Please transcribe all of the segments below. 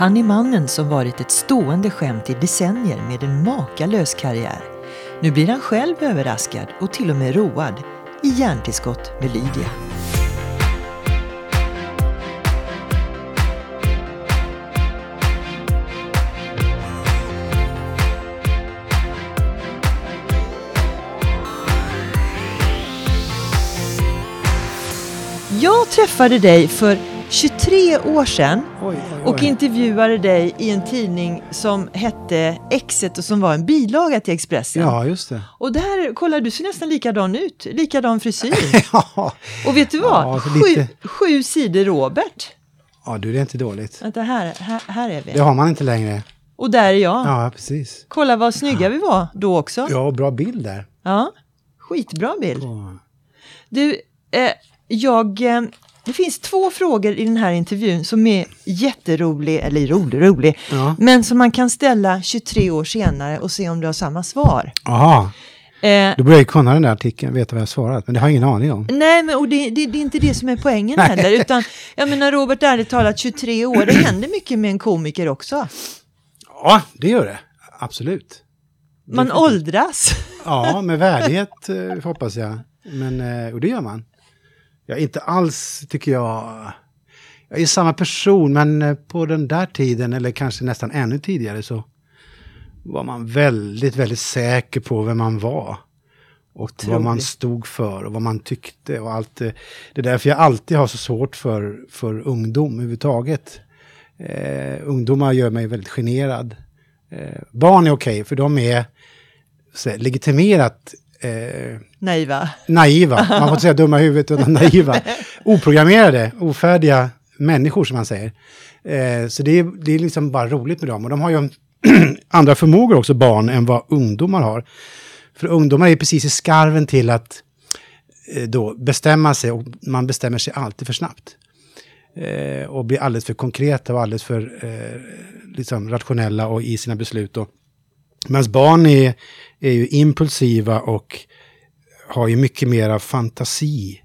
Han är mannen som varit ett stående skämt i decennier med en makalös karriär. Nu blir han själv överraskad och till och med road i Hjärntillskott med Lydia. Jag träffade dig för 23 år sedan Oj, oj, och oj. intervjuade dig i en tidning som hette Exet och som var en bilaga till Expressen. Ja, just det. Och där, kolla du ser nästan likadan ut, likadan frisyr. ja. Och vet du vad? Ja, sju, sju sidor Robert. ja, du, det är inte dåligt. Vänta, här, här, här är vi. Det har man inte längre. Och där är jag. Ja, precis. Kolla vad snygga vi var då också. Ja, bra bild där. Ja, skitbra bild. Du, eh, jag... Det finns två frågor i den här intervjun som är jätterolig, eller rolig, rolig, Ja. men som man kan ställa 23 år senare och se om du har samma svar. Aha, Eh, då börjar jag kunna den där artikeln, veta vad jag har svarat, men det har jag ingen aning om. nej, men och det, det, det är inte det som är poängen heller, utan jag menar Robert, ärligt talat 23 år, det händer mycket med en komiker också. Ja, det gör det. Absolut. Man åldras. Ja, med värdighet eh, hoppas jag. Men, eh, och det gör man. Jag är inte alls, tycker jag... Jag är samma person, men eh, på den där tiden, eller kanske nästan ännu tidigare, så var man väldigt, väldigt säker på vem man var. Och vad man stod för och vad man tyckte och allt. Det är därför jag alltid har så svårt för, för ungdom överhuvudtaget. Eh, ungdomar gör mig väldigt generad. Eh, barn är okej, för de är så här, legitimerat eh, Naiva. naiva. Man får inte säga dumma huvudet, utan naiva. Oprogrammerade, ofärdiga människor som man säger. Eh, så det är, det är liksom bara roligt med dem. Och de har ju andra förmågor också, barn, än vad ungdomar har. För ungdomar är precis i skarven till att eh, då bestämma sig och man bestämmer sig alltid för snabbt. Eh, och blir alldeles för konkreta och alldeles för eh, liksom rationella och i sina beslut. Medan barn är, är ju impulsiva och har ju mycket mera fantasi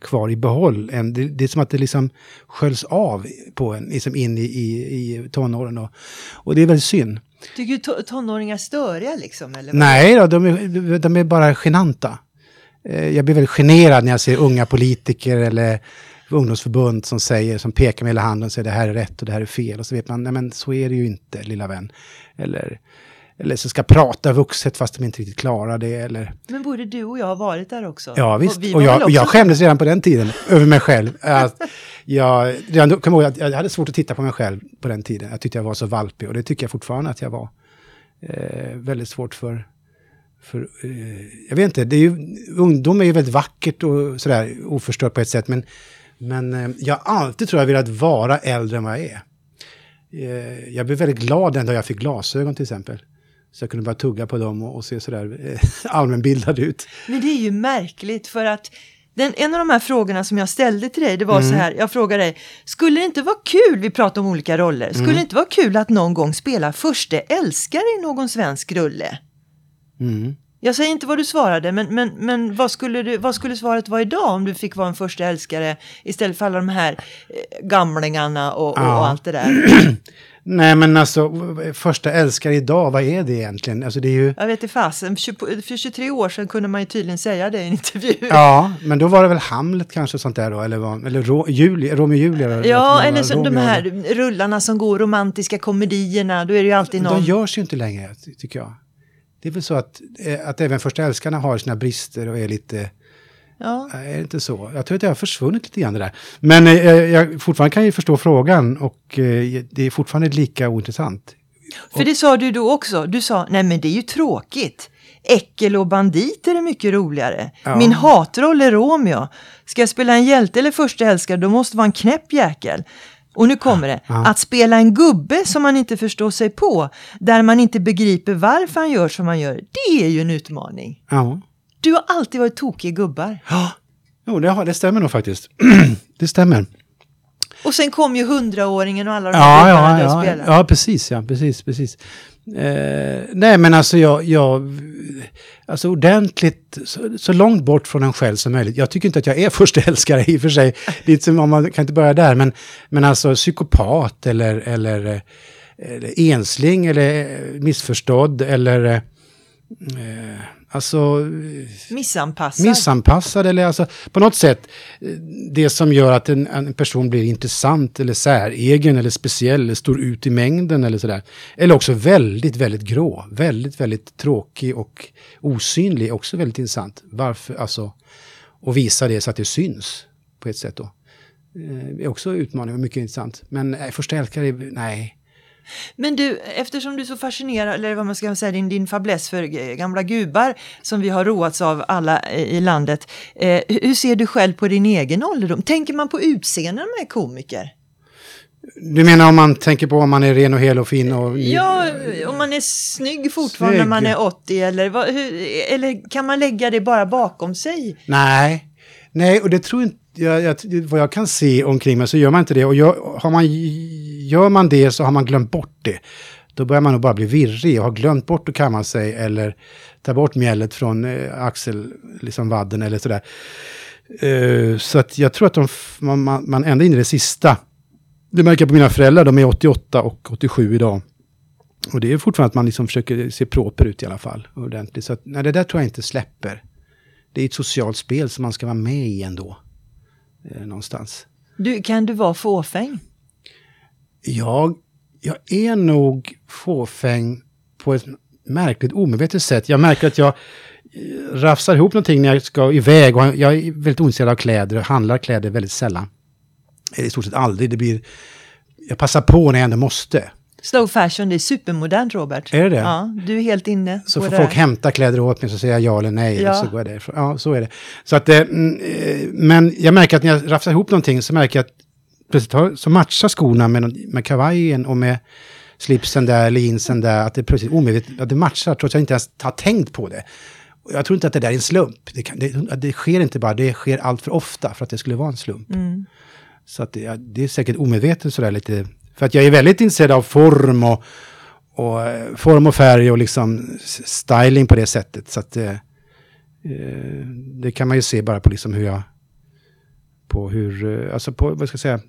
kvar i behåll. Än, det, det är som att det liksom sköljs av på en, liksom in i, i, i tonåren. Och, och det är väldigt synd. Tycker du to- tonåringar störiga liksom? Eller vad? Nej då, de är, de är bara genanta. Eh, Jag blir väldigt generad när jag ser unga politiker eller ungdomsförbund som säger, som pekar med hela handen och säger det här är rätt och det här är fel. Och så vet man, nej men så är det ju inte, lilla vän. Eller, eller så ska prata vuxet fast de inte riktigt klarar det. Eller, Men både du och jag har varit där också. Ja visst, vi och, jag, väl och jag också- skämdes redan på den tiden över mig själv. Att jag, redan kom jag, ihåg jag hade svårt att titta på mig själv på den tiden. Jag tyckte jag var så valpig och det tycker jag fortfarande att jag var. Eh, väldigt svårt för, för eh, jag vet inte, det är ju, ungdom är ju väldigt vackert och sådär oförstört på ett sätt. Men, men eh, jag har alltid tror jag velat vara äldre än vad jag är. Eh, jag blev väldigt glad den dag jag fick glasögon till exempel. Så jag kunde bara tugga på dem och, och se sådär eh, allmänbildad ut. Men det är ju märkligt för att den, en av de här frågorna som jag ställde till dig, det var Mm. så här, jag frågade dig, skulle det inte vara kul, vi pratar om olika roller, skulle Mm. det inte vara kul att någon gång spela förste älskare i någon svensk rulle? Mm. Jag säger inte vad du svarade, men, men, men vad, skulle du, vad skulle svaret vara idag om du fick vara en första älskare istället för alla de här eh, gamlingarna och, och, Ja. och allt det där? Nej men alltså, första älskare idag, vad är det egentligen? Alltså det är ju... Jag vet inte fasen, för för 23 år sedan kunde man ju tydligen säga det i en intervju. Ja, men då var det väl Hamlet kanske sånt där då, eller, vad, eller Ro, Julia, Romeo Julia? Ja, eller som de här rullarna som går, romantiska komedierna, då är det ju alltid De någon... görs ju inte längre, ty- tycker jag. Det är väl så att, eh, att även första älskarna har sina brister och är lite... Ja. Är det inte så? Jag tror att det har försvunnit lite grann det där. Men eh, jag fortfarande kan ju förstå frågan och eh, det är fortfarande lika ointressant. För det sa du då också, du sa, nej men det är ju tråkigt. Äckel och banditer är mycket roligare. Ja. Min hatroll är Romeo. Ska jag spela en hjälte eller första älskare, då måste det vara en knäpp jäkel. Och nu kommer det. Ja. Att spela en gubbe som man inte förstår sig på, där man inte begriper varför han gör som han gör, det är ju en utmaning. Ja. Du har alltid varit tokig i gubbar. Ja, jo, det, har, det stämmer nog faktiskt. det stämmer. Och sen kom ju hundraåringen och alla de Ja, här ja, ja, spelat. ja, precis, ja, precis, precis. Eh, nej, men alltså jag, jag alltså ordentligt, så, så, långt bort från en själv som möjligt. Jag tycker inte att jag är första älskare i och för sig. Lite som man kan inte börja där, men, men alltså psykopat eller, eller, eller ensling eller missförstådd eller eh, Alltså... Missanpassad. Missanpassad eller alltså på något sätt det som gör att en, en person blir intressant eller säregen eller speciell eller står ut i mängden eller sådär. Eller också väldigt, väldigt grå. Väldigt, väldigt tråkig och osynlig. Också väldigt intressant. Varför, alltså... Och visa det så att det syns på ett sätt då. Det är också utmaning och mycket intressant. Men nej, första älskare, nej. Men du, eftersom du är så fascinerad, eller vad man ska säga, din, din fäbless för gamla gubbar som vi har roats av alla i landet. Eh, hur ser du själv på din egen ålderdom? Tänker man på utseende när man är komiker? Du menar om man tänker på om man är ren och hel och fin? Och... Ja, om man är snygg fortfarande snygg. när man är 80 eller, vad, hur, eller kan man lägga det bara bakom sig? Nej, nej och det tror inte jag, jag, vad jag kan se omkring mig så gör man inte det. Och gör, har man, gör man det så har man glömt bort det. Då börjar man nog bara bli virrig och har glömt bort att kamma sig eller ta bort mjället från eh, axel, liksom vadden eller sådär. Uh, så att jag tror att de, man, man, man ända in i det sista. Det märker jag på mina föräldrar, de är 88 och 87 idag. Och det är fortfarande att man liksom försöker se proper ut i alla fall. Ordentligt. Så att, nej, det där tror jag inte släpper. Det är ett socialt spel som man ska vara med i ändå eh, någonstans. Du, kan du vara fåfäng? Jag, jag är nog fåfäng på ett märkligt omedvetet sätt. Jag märker att jag eh, rafsar ihop någonting när jag ska iväg och jag är väldigt ointresserad av kläder och handlar kläder väldigt sällan. I stort sett aldrig. Det blir, jag passar på när jag ändå måste. Slow fashion, det är supermodernt Robert. Är det det? Ja, du är helt inne Så får folk hämta kläder åt mig så säger jag ja eller nej. Ja. Och så går jag därifrån. Ja, så är det. Så att, eh, mm, eh, men jag märker att när jag rafsar ihop någonting så märker jag att plötsligt så matchar skorna med, med kavajen och med slipsen där, eller jeansen där, att det plötsligt omedvetet, att det matchar trots att jag inte ens har tänkt på det. Jag tror inte att det där är en slump. Det, kan, det, det sker inte bara, det sker allt för ofta för att det skulle vara en slump. Mm. Så att det, det, är säkert omedvetet sådär lite för att jag är väldigt intresserad av form och, och eh, form och färg och liksom styling på det sättet. Så att eh, eh, det kan man ju se bara på liksom hur jag, på hur, eh, alltså på, vad ska jag säga,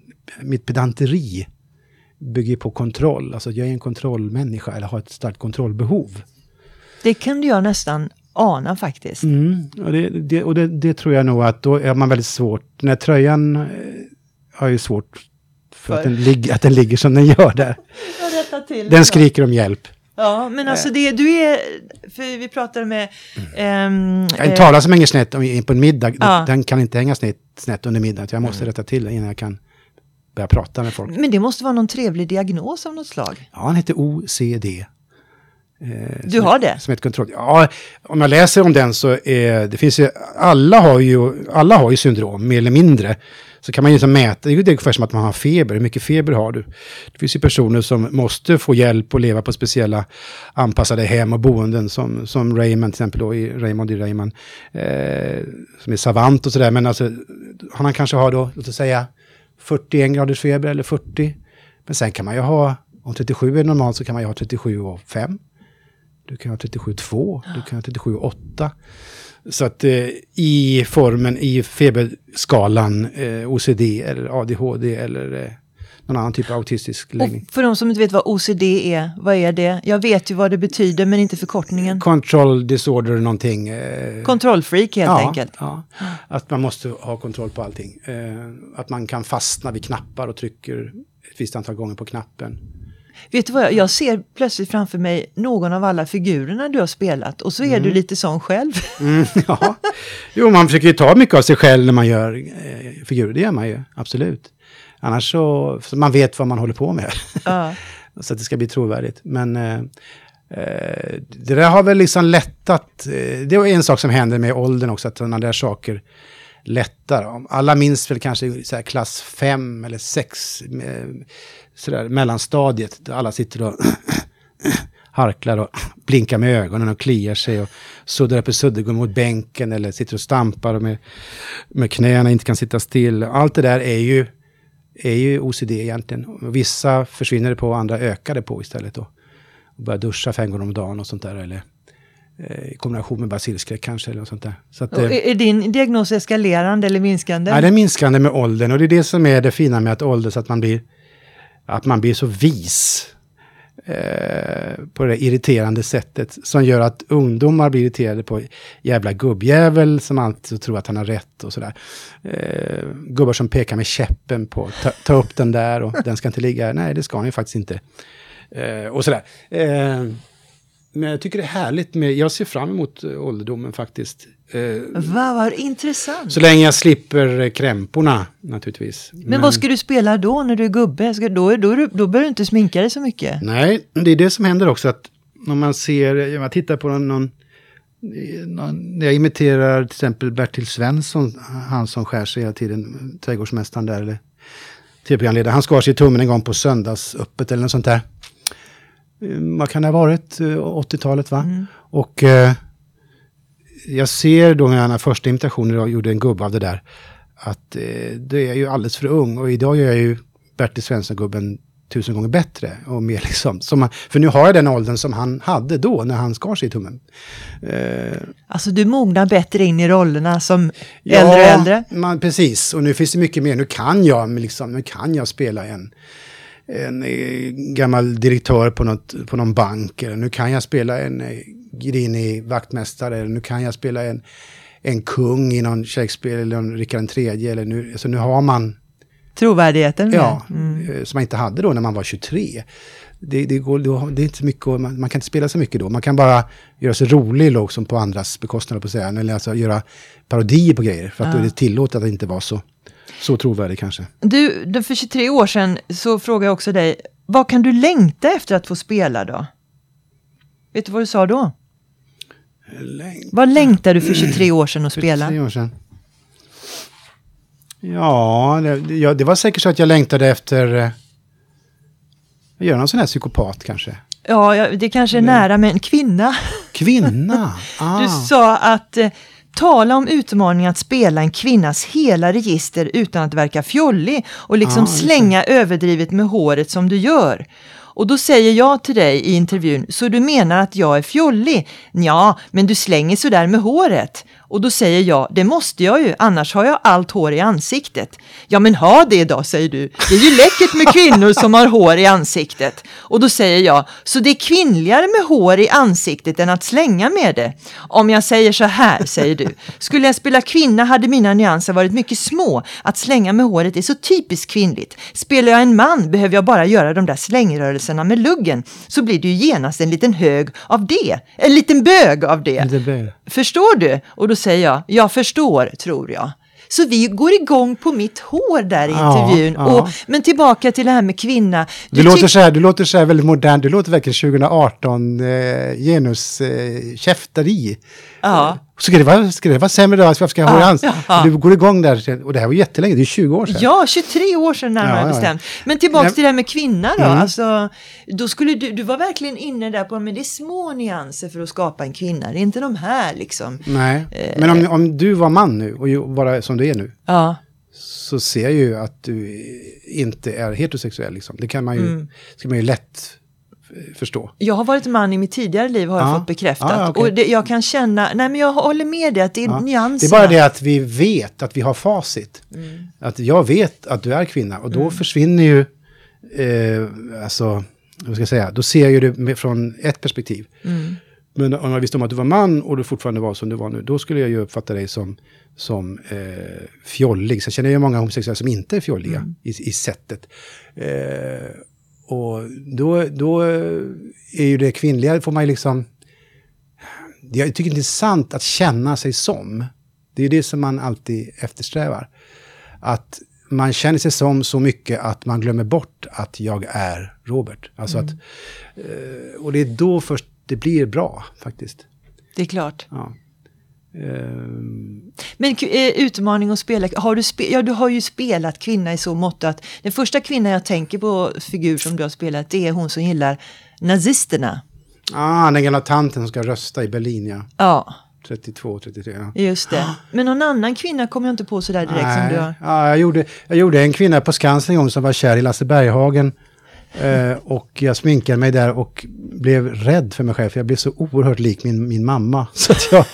mitt pedanteri bygger på kontroll. Alltså jag är en kontrollmänniska eller har ett starkt kontrollbehov. Det kunde jag nästan ana faktiskt. Mm, och det, det och det, det, tror jag nog att då är man väldigt svårt, när tröjan har ju svårt för, att, den ligger, att den ligger som den gör där. den skriker om hjälp. Ja, men alltså det, du är, för vi pratade med... Mm. Um, en tavla som hänger snett på en middag, ja. den kan inte hänga snett, snett under middagen. Jag måste mm. rätta till den innan jag kan börja prata med folk. Men det måste vara någon trevlig diagnos av något slag? Ja, han heter OCD. Eh, du har det? Som ett kontroll. Ja, om jag läser om den så är det finns ju, alla har ju, alla har ju syndrom, mer eller mindre. Så kan man ju liksom mäta, det är ungefär som att man har feber, hur mycket feber har du? Det finns ju personer som måste få hjälp och leva på speciella anpassade hem och boenden som, som Raymond till exempel då, i Raymond i Raymond, eh, som är savant och sådär. Men alltså, han kanske har då, låt oss säga, 41 graders feber eller 40. Men sen kan man ju ha, om 37 är normalt så kan man ju ha 37 och 5. Du kan ha 37,2, du kan ha 37,8. Så att eh, i formen, i feberskalan eh, OCD eller ADHD eller eh, någon annan typ av autistisk läggning. Och för de som inte vet vad OCD är, vad är det? Jag vet ju vad det betyder men inte förkortningen. Control disorder någonting. Eh, Kontrollfreak helt ja, enkelt. Ja, att man måste ha kontroll på allting. Eh, att man kan fastna vid knappar och trycker ett visst antal gånger på knappen. Vet du vad, jag, jag ser plötsligt framför mig någon av alla figurerna du har spelat och så är mm. du lite sån själv. Mm, ja, jo man försöker ju ta mycket av sig själv när man gör eh, figurer, det gör man ju, absolut. Annars så, så man vet vad man håller på med. Ja. så att det ska bli trovärdigt. Men eh, eh, det där har väl liksom lättat, eh, det är en sak som händer med åldern också, att sådana där saker lättar. Alla minns väl kanske så klass 5 eller 6 sådär, mellanstadiet, där alla sitter och harklar och blinkar med ögonen och kliar sig och suddar upp suddgum mot bänken eller sitter och stampar och med, med knäna inte kan sitta still. Allt det där är ju, är ju OCD egentligen. Vissa försvinner det på andra ökar det på istället då. och börja duscha fem gånger om dagen och sånt där. Eller eh, i kombination med basilskräck kanske eller något sånt där. Så att, eh, är din diagnos eskalerande eller minskande? Nej, det är minskande med åldern och det är det som är det fina med att åldras, att man blir, att man blir så vis. Eh, på det irriterande sättet som gör att ungdomar blir irriterade på jävla gubbjävel som alltid tror att han har rätt och sådär. Eh, gubbar som pekar med käppen på, ta, ta upp den där och den ska inte ligga här. Nej, det ska han ju faktiskt inte. Eh, och sådär. Eh, men jag tycker det är härligt med, jag ser fram emot eh, ålderdomen faktiskt. Eh, Va, vad intressant. så länge jag slipper eh, krämporna naturligtvis. Men, vad ska du spela då när du är gubbe? Ska, då, då, då, då behöver du inte sminka dig så mycket. Nej, det är det som händer också att om man ser, man tittar på någon, någon, någon jag imiterar till exempel Bertil Svensson, han som skär sig hela tiden, trädgårdsmästaren där, eller tv-programledare. Han skar sig i tummen en gång på söndagsöppet eller något sånt där. Eh, Vad kan det ha varit? Eh, 80-talet va? Och eh, jag ser då när han första imitationen jag gjorde en gubbe av det där, att eh, det är ju alldeles för ung. Och idag gör jag ju Bertil Svensson-gubben tusen gånger bättre. Och mer liksom. Som för nu har jag den åldern som han hade då när han skar sig i tummen. Eh, Alltså du mognar bättre in i rollerna som äldre och äldre. Man, precis, och nu finns det mycket mer. Nu kan jag, liksom, nu kan jag spela en, en eh, gammal direktör på, något, på någon bank. Eller nu kan jag spela en eh, grinig vaktmästare. Eller nu kan jag spela en, en kung i någon Shakespeare eller någon Rickard III. Eller nu, alltså nu har man, Trovärdigheten. ja, Mm. eh, som man inte hade då när man var 23. Det, det, går, då- det är inte så mycket, man, man kan inte spela så mycket då. Man kan bara göra sig rolig liksom, på andras bekostnad på säga. Eller alltså göra parodier på grejer. För att då är det tillåtet att inte vara så, så trovärdig kanske. Du, för 23 år sedan så frågade jag också dig, vad kan du längta efter att få spela då? Vet du vad du sa då? Längd. Vad längtar du för 23 år sedan att spela? tre år sedan. Ja det, ja, det var säkert så att jag längtade efter... Eh, göra någon sån här psykopat kanske. Ja, det kanske är nära med en kvinna. Kvinna! Ah. Du sa att eh, tala om utmaningen att spela en kvinnas hela register utan att verka fjollig och liksom det. slänga överdrivet med håret som du gör. Och då säger jag till dig i intervjun, så du menar att jag är fjollig? Ja, men du slänger sådär med håret. Och då säger jag, det måste jag ju, annars har jag allt hår i ansiktet. Ja, men ha det då, säger du. Det är ju läckert med kvinnor som har hår i ansiktet. Och då säger jag, så det är kvinnligare med hår i ansiktet än att slänga med det. Om jag säger så här, säger du. Skulle jag spela kvinna hade mina nyanser varit mycket små. Att slänga med håret är så typiskt kvinnligt. Spelar jag en man behöver jag bara göra de där slängrörelserna med luggen. Så blir det ju genast en liten hög av det. En liten bög av det. Förstår du? Och då säger jag, jag förstår, tror jag. Så vi går igång på mitt hår där i Ja, intervjun. ja. Och, men tillbaka till det här med kvinna. Du, låter tyck- så här, du låter så här väldigt modern, du låter verkligen 2018 eh, genus eh. Ja. Ska det vara, ska det vara sämre då? Varför ska jag ha Ja, ansiktet? ja. Du går igång där, och det här var jättelänge, det är 20 år sedan. Ja, 23 år sedan närmare Ja, bestämt. Men tillbaka Nej. till det här med kvinna då. Mm. Alltså, då skulle du, du var verkligen inne där på, men det är små nyanser för att skapa en kvinna. Det är inte de här liksom. Nej, Eh. men om, om du var man nu och bara som du är nu, Ja, så ser jag ju att du inte är heterosexuell. Liksom. Det kan man ju, Mm. ska man ju lätt förstå. jag har varit man i mitt tidigare liv har jag Ja. fått bekräftat. Ja, okej. Och det, jag kan känna, nej men jag håller med dig att det är. Det nyanserna. är bara det att vi vet att vi har facit. Mm. Att jag vet att du är kvinna och då försvinner ju, eh, alltså, vad ska jag säga, då ser jag ju det från ett perspektiv. Mm. Men om jag visste om att du var man och du fortfarande var som du var nu, då skulle jag ju uppfatta dig som, som eh, fjollig. Så jag känner ju många homosexuella som inte är fjolliga Mm. i, i sättet. Eh, och då, då är ju det kvinnliga, får man ju liksom... Jag tycker det är intressant att känna sig som. Det är det som man alltid eftersträvar. Att man känner sig som så mycket att man glömmer bort att jag är Robert. Alltså att, eh, och det är då först det blir bra faktiskt. Det är klart. Ja. Ehm, Men eh, utmaning att spela, har du, spe, ja, du har ju spelat kvinna i så mått att den första kvinnan jag tänker på figur som du har spelat det är hon som gillar nazisterna. ah, den gamla tanten som ska rösta i Berlin, ja. Ja, 32, 33. Ja. just det. Men någon annan kvinna kommer jag inte på sådär direkt som du har. ja, jag, gjorde, jag gjorde en kvinna på Skansen en gång som var kär i Lasse Berghagen. Eh, och jag sminkade mig där och blev rädd för mig själv, för jag blev så oerhört lik min, min mamma. Så att jag,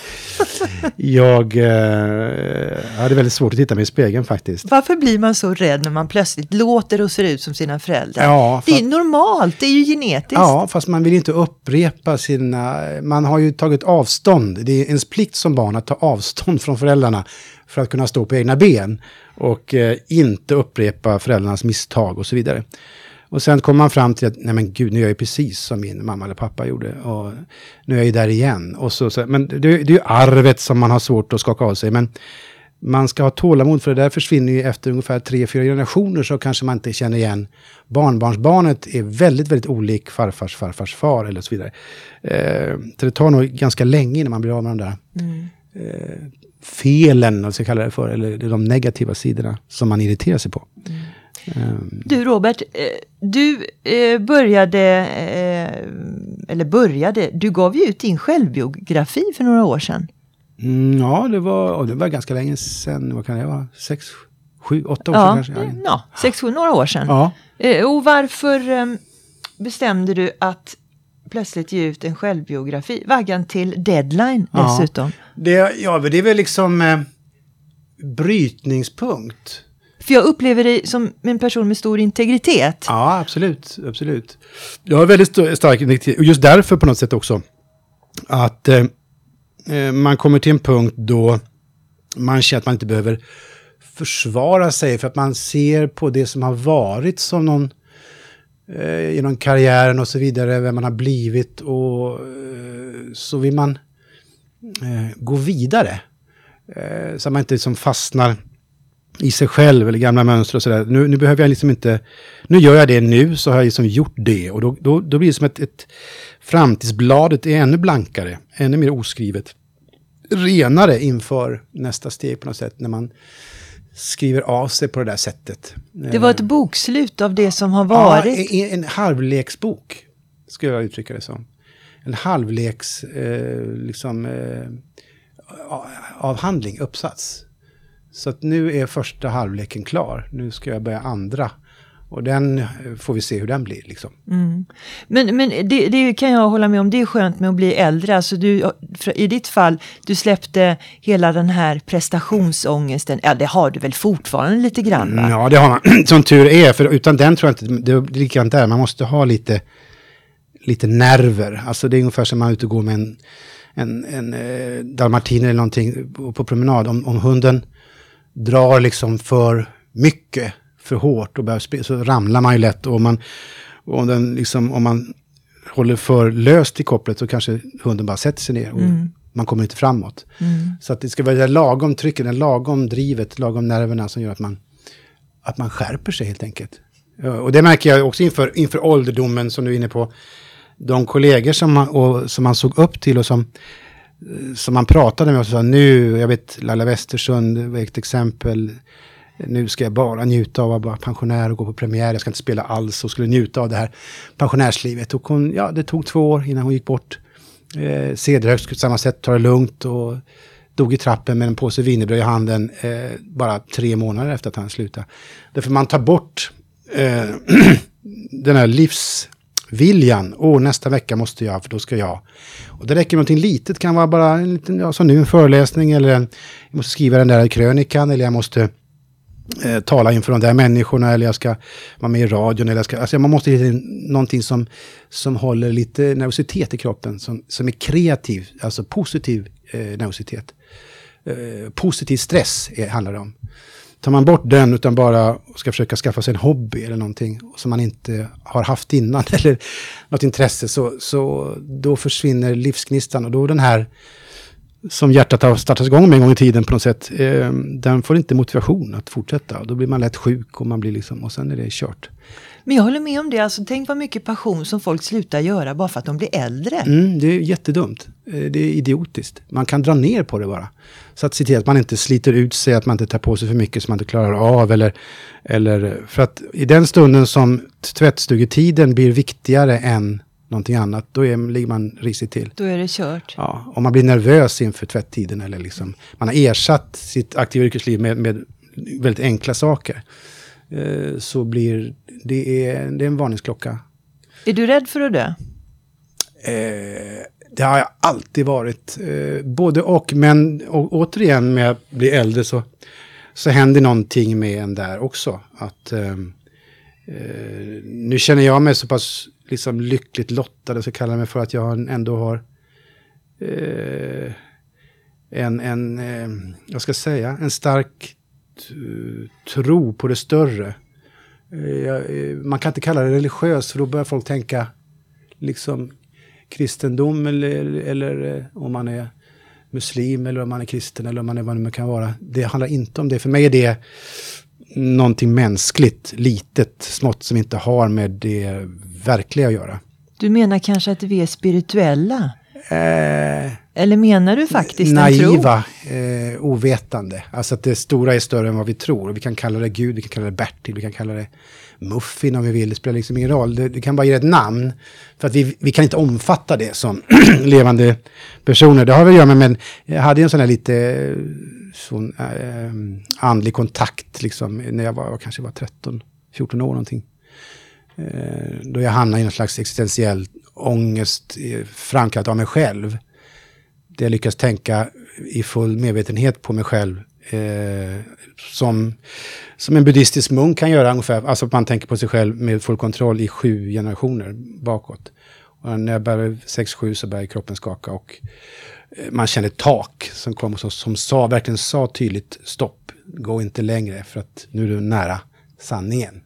jag eh, hade väldigt svårt att titta mig i spegeln faktiskt. Varför blir man så rädd när man plötsligt låter och ser ut som sina föräldrar? Ja, det är för- normalt, det är ju genetiskt. Ja, fast man vill inte upprepa sina... Man har ju tagit avstånd. Det är ens plikt som barn att ta avstånd från föräldrarna för att kunna stå på egna ben och eh, inte upprepa föräldrarnas misstag och så vidare. Och sen kommer man fram till att, nej men gud, nu gör jag ju precis som min mamma eller pappa gjorde. Och nu är jag ju där igen. Och så, så, men det, det är ju arvet som man har svårt att skaka av sig. Men man ska ha tålamod för det där försvinner ju efter ungefär tre, fyra generationer så kanske man inte känner igen barnbarnsbarnet är väldigt, väldigt olik farfars farfars far eller så vidare. Eh, så det tar nog ganska länge innan man blir av med de där eh, felen, vad ska jag kalla det för, eller de negativa sidorna som man irriterar sig på. Eh, Du Robert, eh, du eh, började, eh, eller började, du gav ju ut din självbiografi för några år sedan. mm, ja, det var, och det var ganska länge sedan, vad kan det vara, sex, sju, åtta år Ja, sedan kanske? ja, sex, sju, några år sedan. Ja. Och varför eh, bestämde du att plötsligt ge ut en självbiografi? Vaggan till deadline Ja. dessutom. Det, ja, det är väl liksom eh, brytningspunkt. För jag upplever dig som en person med stor integritet. Ja, absolut. absolut. Jag har väldigt stark integritet, Och just därför på något sätt också. Att eh, eh, man kommer till en punkt då man känner att man inte behöver försvara sig. För att man ser på det som har varit som någon eh, genom karriären och så vidare. Vem man har blivit. Och eh, så vill man eh, gå vidare. Eh, så att man inte liksom fastnar i sig själv eller gamla mönster och sådär. Nu, nu behöver jag liksom inte, nu gör jag det nu så har jag liksom gjort det och då, då, då blir det som ett, ett framtidsbladet är ännu blankare, ännu mer oskrivet. Renare inför nästa steg på något sätt när man skriver av sig på det där sättet. Det var ett bokslut av det som har varit. Ja, en, en halvleksbok, skulle jag uttrycka det som. En halvleks, eh, liksom, eh, avhandling, uppsats. Så att nu är första halvleken klar. Nu ska jag börja andra. Och den eh, får vi se hur den blir. Liksom. Men, men det, det kan jag hålla med om, det är skönt med att bli äldre. Alltså du, I ditt fall, du släppte hela den här prestationsångesten. Ja, det har du väl fortfarande lite grann? Va? Ja, det har man. Som tur är. För utan den tror jag inte, det är likadant där. Man måste ha lite, lite nerver. Alltså det är ungefär som man är ute och går med en, en, en eh, dalmatiner eller någonting på, på promenad. Om, om hunden drar liksom för mycket, för hårt och börjar så ramlar man ju lätt. Och, man, och om, den liksom, om man håller för löst i kopplet så kanske hunden bara sätter sig ner. Och Man kommer inte framåt. Så att det ska vara det lagom trycket, det lagom drivet, lagom nerverna som gör att man, att man skärper sig helt enkelt. Och det märker jag också inför, inför ålderdomen som du är inne på. De kollegor som man, och, som man såg upp till och som, Eh, som man pratade med och sa nu, jag vet Laila Westersund var ett exempel. Nu ska jag bara njuta av att vara pensionär och gå på premiär. Jag ska inte spela alls och skulle njuta av det här pensionärslivet. Och hon, ja, det tog två år innan hon gick bort. Eh, skulle på samma sätt, ta det lugnt och dog i trappen med en påse wienerbröd i handen eh, bara tre månader efter att han slutade. Därför man tar bort eh, den här livs... Viljan, Åh, nästa vecka måste jag, för då ska jag. Och det räcker med någonting litet, kan vara bara en liten, ja, som nu en föreläsning eller en, jag måste skriva den där krönikan eller jag måste eh, tala inför de där människorna eller jag ska vara med i radion. Eller jag ska, alltså man måste hitta någonting som, som håller lite nervositet i kroppen, som, som är kreativ, alltså positiv eh, nervositet. Eh, positiv stress är, handlar det om. Tar man bort den utan bara ska försöka skaffa sig en hobby eller någonting som man inte har haft innan eller något intresse så, så då försvinner livsgnistan och då den här som hjärtat har startat igång med en gång i tiden på något sätt, eh, den får inte motivation att fortsätta. Och då blir man lätt sjuk och man blir liksom, och sen är det kört. Men jag håller med om det. Alltså, tänk vad mycket passion som folk slutar göra bara för att de blir äldre. Mm, det är jättedumt. Eh, Det är idiotiskt. Man kan dra ner på det bara. Så att se till att man inte sliter ut sig, att man inte tar på sig för mycket som man inte klarar av. Eller, eller, för att i den stunden som tvättstugetiden blir viktigare än någonting annat, då är, ligger man risigt till. Då är det kört. Ja, om man blir nervös inför tvätttiden eller liksom, man har ersatt sitt aktiva yrkesliv med, med väldigt enkla saker. Eh, så blir det är, det är en varningsklocka. Är du rädd för att dö? Eh, det har jag alltid varit. Eh, både och, men och, återigen när jag blir äldre så, så händer någonting med en där också. Att, eh, eh, nu känner jag mig så pass liksom, lyckligt lottad, så kallar jag mig för att jag ändå har eh, en, en eh, jag ska säga, en stark tro på det större. Eh, man kan inte kalla det religiöst för då börjar folk tänka liksom kristendom eller, eller eh, om man är muslim eller om man är kristen eller om man är vad det kan vara. Det handlar inte om det. För mig är det någonting mänskligt, litet, smått som inte har med det verkliga att göra. Du menar kanske att vi är spirituella? Eh, eller menar du faktiskt naiva, en tro? Eh, ovetande. Alltså att det stora är större än vad vi tror. Vi kan kalla det Gud, vi kan kalla det Bertil, vi kan kalla det Muffin om vi vill. Det spelar liksom ingen roll. Det, det kan bara ge ett namn. För att vi, vi kan inte omfatta det som levande personer. Det har väl att göra med, men jag hade en sån här lite eh, sån, äh, andlig kontakt liksom när jag var, kanske var 13, 14 år någonting. Eh, då jag hamnade i någon slags existentiell ångest eh, framkallat av mig själv jag lyckas tänka i full medvetenhet på mig själv. Eh, som, som en buddhistisk munk kan göra ungefär. Alltså att man tänker på sig själv med full kontroll i sju generationer bakåt. Och när jag började 6-7 så började kroppen skaka och eh, man kände ett tak som kom som, som sa, verkligen sa tydligt stopp, gå inte längre för att nu är du nära sanningen.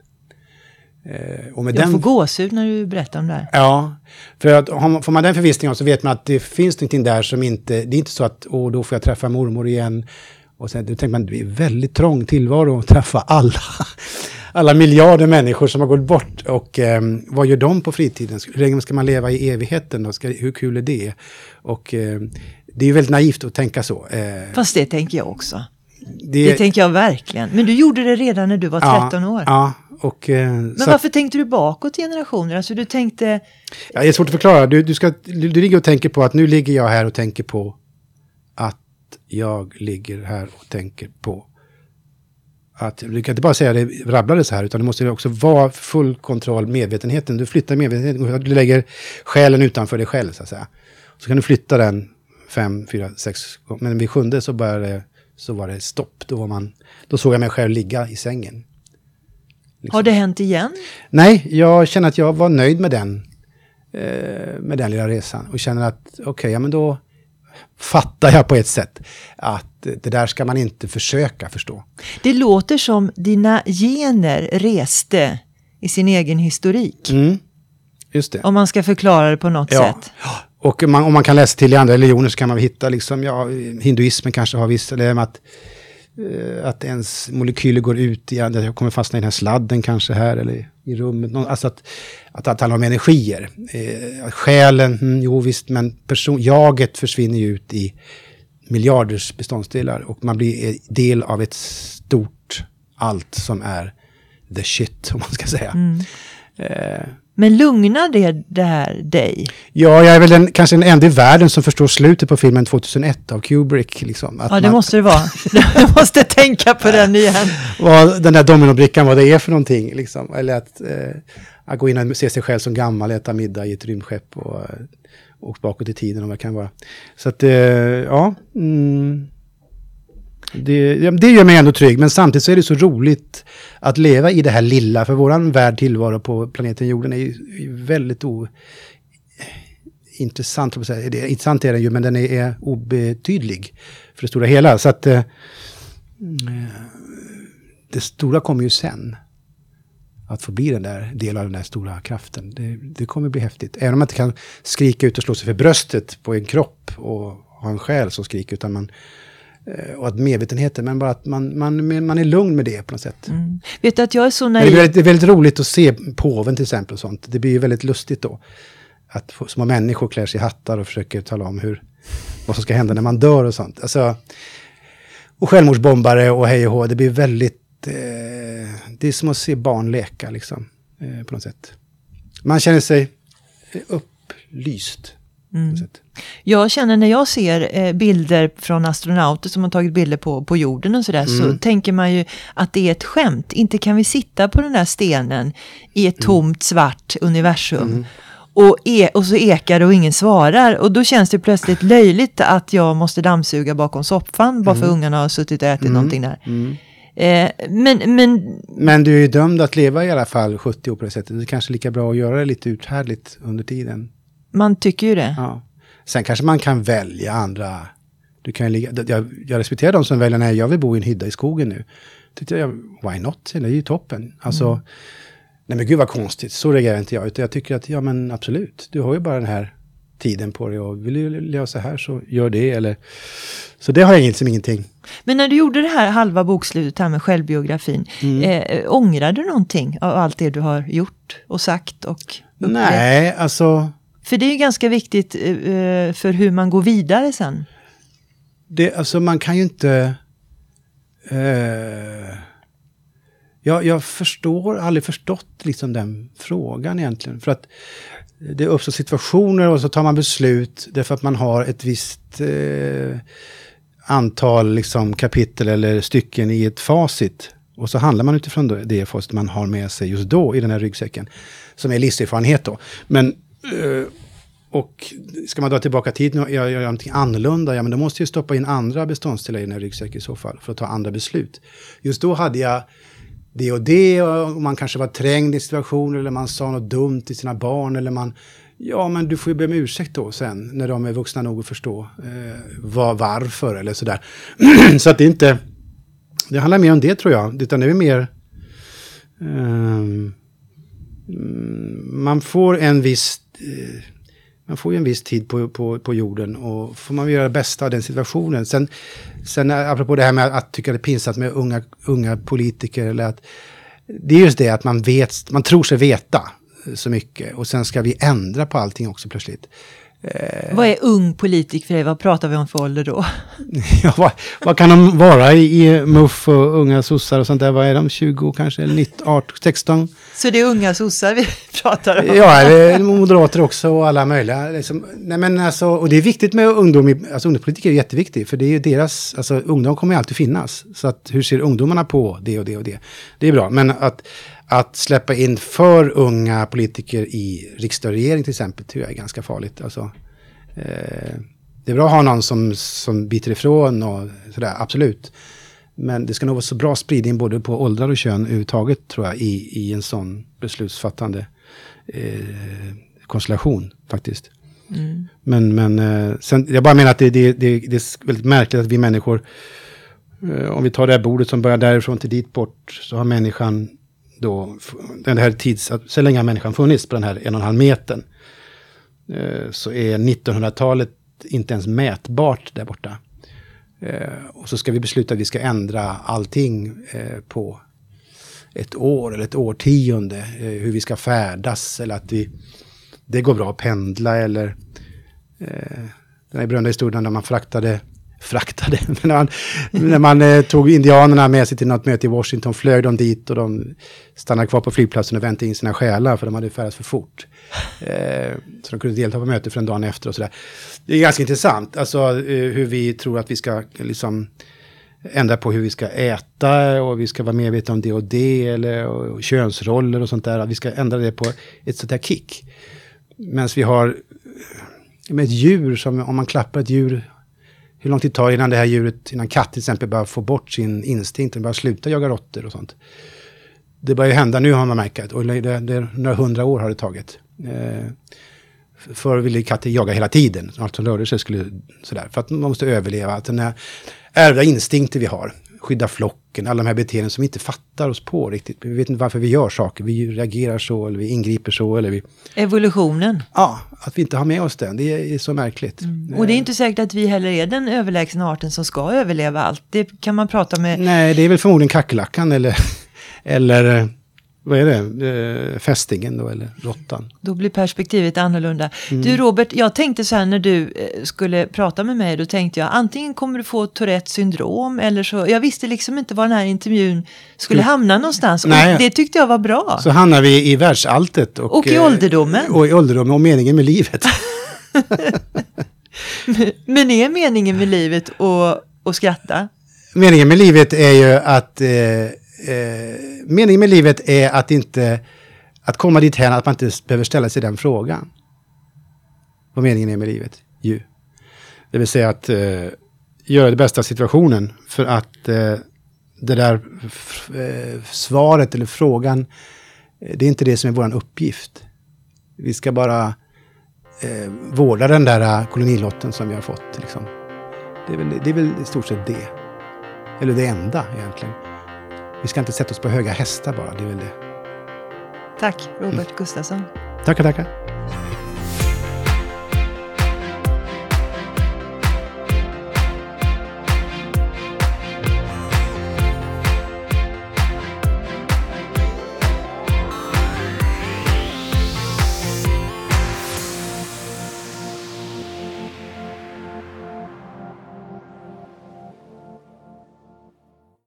Eh, och med jag den... får gåshud när du berättar om det här. Ja, för att får man den förvissningen så vet man att det finns någonting där som inte, det är inte så att åh, då får jag träffa mormor igen. Och sen då tänker man, det är väldigt trång tillvaro att träffa alla, alla miljarder människor som har gått bort. Och eh, vad gör de på fritiden? Hur länge ska man leva i evigheten? Då? Ska, hur kul är det? Och eh, det är ju väldigt naivt att tänka så. Eh, Fast det tänker jag också. Det, det tänker jag verkligen. Men du gjorde det redan när du var 13 ja, år. Ja, och, eh, Men varför tänkte du bakåt generationer? Alltså du tänkte... Ja, det är svårt att förklara. Du, du, ska, du, du ligger och tänker på att nu ligger jag här och tänker på att jag ligger här och tänker på att du kan inte bara säga det rabblade så här, utan det måste också vara full kontroll, medvetenheten. Du flyttar medvetenheten, du lägger själen utanför dig själv så att säga. Så kan du flytta den fem, fyra, sex. Men vid sjunde så började så var det stopp. Då, var man, då såg jag mig själv ligga i sängen. Liksom. Har det hänt igen? Nej, jag känner att jag var nöjd med den, eh, med den lilla resan. Och känner att okej, okay, ja men då fattar jag på ett sätt att det där ska man inte försöka förstå. Det låter som dina gener reste i sin egen historik. Mm, just det. Om man ska förklara det på något ja. sätt. Och man, om man kan läsa till i andra religioner så kan man hitta, liksom, ja, hinduismen kanske har vissa, det med att att ens molekyler går ut i, att jag kommer fastna i den här sladden kanske här eller i rummet. Alltså att, att, det handlar om energier. Eh, själen, mm, jo visst, men person, jaget försvinner ju ut i miljarders beståndsdelar och man blir del av ett stort allt som är the shit, om man ska säga. Mm. Eh, men lugnar det, här dig? Ja, jag är väl den, kanske den enda i världen som förstår slutet på filmen 2001 av Kubrick. Liksom, ja, det man, måste det vara. Jag måste tänka på den igen. Vad den där dominobrickan, vad det är för någonting. Liksom. Eller att, eh, att gå in och se sig själv som gammal, äta middag i ett rymdskepp och åka bakåt i tiden och vad det kan vara. Så att, eh, ja. Mm, det, det gör mig ändå trygg, men samtidigt så är det så roligt att leva i det här lilla, för våran värld tillvaro på planeten jorden är ju väldigt o, intressant, det, intressant är den ju, men den är, är obetydlig för det stora hela. Så att eh, det stora kommer ju sen. Att få bli den där delen av den där stora kraften. Det, det kommer bli häftigt. Även om man inte kan skrika ut och slå sig för bröstet på en kropp och ha en själ som skriker, utan man Eh, och att medvetenheten, men bara att man, man, man är lugn med det på något sätt. Mm. Vet du att jag är så naiv? Det är, väldigt, det är väldigt roligt att se påven till exempel och sånt. Det blir ju väldigt lustigt då. Att små människor klär sig i hattar och försöker tala om hur, vad som ska hända när man dör och sånt. Alltså, och självmordsbombare och hej och hå, det blir väldigt... Eh, det är som att se barn leka liksom, eh, på något sätt. Man känner sig upplyst. Mm. Jag känner när jag ser eh, bilder från astronauter som har tagit bilder på, på jorden och sådär, mm. så tänker man ju att det är ett skämt. Inte kan vi sitta på den där stenen i ett mm. tomt svart universum. Mm. Och, e och så ekar det och ingen svarar. Och då känns det plötsligt löjligt att jag måste dammsuga bakom soffan bara för mm. ungarna har suttit och ätit mm. någonting där. Eh, men, men... men du är ju dömd att leva i alla fall 70 år på det sättet. Det är kanske lika bra att göra det lite uthärdligt under tiden. Man tycker ju det. Ja. Sen kanske man kan välja andra. Du kan ligga, jag, jag respekterar de som väljer, nej jag vill bo i en hydda i skogen nu. Tyckte jag, why not? Det är ju toppen. Alltså, mm. nej men gud vad konstigt, så reagerar inte jag. Utan jag tycker att, ja men absolut, du har ju bara den här tiden på dig och vill du leva så här så gör det. Eller, så det har jag liksom ingenting. Men när du gjorde det här halva bokslutet här med självbiografin, mm. eh, ångrar du någonting av allt det du har gjort och sagt och upplevt? Nej, alltså för det är ju ganska viktigt eh, eh, för hur man går vidare sen. Det, alltså man kan ju inte... Eh, jag, jag förstår, aldrig förstått liksom den frågan egentligen. För att det uppstår situationer och så tar man beslut därför att man har ett visst eh, antal liksom, kapitel eller stycken i ett facit. Och så handlar man utifrån det facit man har med sig just då i den här ryggsäcken. Som är livserfarenhet då. Men Eh, och ska man dra tillbaka tiden och göra, någonting annorlunda, ja men då måste jag stoppa in andra beståndsdelar i den här ryggsäcken i så fall, för att ta andra beslut. Just då hade jag det och det, och man kanske var trängd i situationer, eller man sa något dumt till sina barn, eller man... Ja, men du får ju be om ursäkt då sen, när de är vuxna nog att förstå eh, var, varför, eller sådär. så att det inte... Det handlar mer om det tror jag, utan det är mer... Eh, man får en viss... Eh, man får ju en viss tid på, på, på jorden och får man göra det bästa av den situationen. Sen, sen eh, apropå det här med att tycka det är pinsamt med unga, unga politiker, eller att, det är just det att man, vet, man tror sig veta så mycket och sen ska vi ändra på allting också plötsligt. Eh, vad är ung politiker för dig? Vad pratar vi om för ålder då? ja, vad, vad, kan de vara i, i MUF och unga sossar och sånt där? Vad är de? 20 kanske? Eller 19, 18, 16? Så det är unga sossar vi pratar om? ja, moderater också och alla möjliga. Liksom, nej men alltså, och det är viktigt med ungdom. Alltså ungdomspolitik är jätteviktigt. För det är ju deras, alltså ungdom kommer ju alltid finnas. Så att hur ser ungdomarna på det och det och det? Det är bra. Men att att släppa in för unga politiker i riksdag och regering till exempel tror jag är ganska farligt. Alltså, eh, det är bra att ha någon som, som biter ifrån och sådär, absolut. Men det ska nog vara så bra spridning både på åldrar och kön överhuvudtaget tror jag i, i en sån beslutsfattande eh, konstellation faktiskt. Mm. Men, men eh, sen, jag bara menar att det, det, det, det är väldigt märkligt att vi människor, eh, om vi tar det här bordet som börjar därifrån till dit bort, så har människan då, den här tids, så länge människan funnits på den här en och en halv metern, eh, så är 1900-talet inte ens mätbart där borta. Eh, och så ska vi besluta att vi ska ändra allting eh, på ett år eller ett årtionde. hur vi ska färdas eller att vi, det går bra att pendla eller den här berömda historien när man fraktade fraktade. när man, när man eh, tog indianerna med sig till något möte i Washington flög de dit och de stannade kvar på flygplatsen och väntade in sina själar för de hade färdats för fort. Eh, så de kunde delta på mötet för en dag efter och sådär. Det är ganska intressant, alltså eh, hur vi tror att vi ska liksom ändra på hur vi ska äta och vi ska vara medvetna om det och det eller och könsroller och sånt där. vi ska ändra det på ett sånt här kick. Medan vi har med ett djur som om man klappar ett djur hur lång tid tar det innan det här djuret, innan katt till exempel, börjar få bort sin instinkt och börjar sluta jaga råttor och sånt. Det börjar ju hända nu har man märkt, och det, det, några hundra år har det tagit. Eh, förr ville katter jaga hela tiden, allt som alltså rörde sig skulle sådär, för att man måste överleva. Att den här ärvda instinkter vi har, skydda flocken, alla de här beteenden som vi inte fattar oss på riktigt. Vi vet inte varför vi gör saker, vi reagerar så eller vi ingriper så. Eller vi... Evolutionen. Ja, att vi inte har med oss den, det är så märkligt. Mm. Och det är inte säkert att vi heller är den överlägsna arten som ska överleva allt. Det kan man prata med... Nej, det är väl förmodligen kackerlackan eller, eller vad är det, eh, fästingen då, eller råttan. Då blir perspektivet annorlunda. Mm. Du Robert, jag tänkte så här när du eh, skulle prata med mig, då tänkte jag antingen kommer du få Tourettes syndrom eller så, jag visste liksom inte var den här intervjun skulle hamna någonstans. Nej. Och det tyckte jag var bra. Så hamnar vi i världsalltet. Och, och i ålderdomen. Och i ålderdomen och meningen med livet. Men är meningen med livet att skratta? Meningen med livet är ju att... Eh, eh, meningen med livet är att inte... Att komma dit här att man inte behöver ställa sig den frågan. Vad meningen är med livet. Ju. Det vill säga att eh, göra det bästa av situationen. För att eh, det där eh, svaret eller frågan, eh, det är inte det som är vår uppgift. Vi ska bara eh, vårda den där eh, kolonilotten som vi har fått. Liksom. Det, är väl, det är väl i stort sett det. Eller det enda egentligen. Vi ska inte sätta oss på höga hästar bara, det är väl det. Tack, Robert Gustafsson. Tackar, tackar.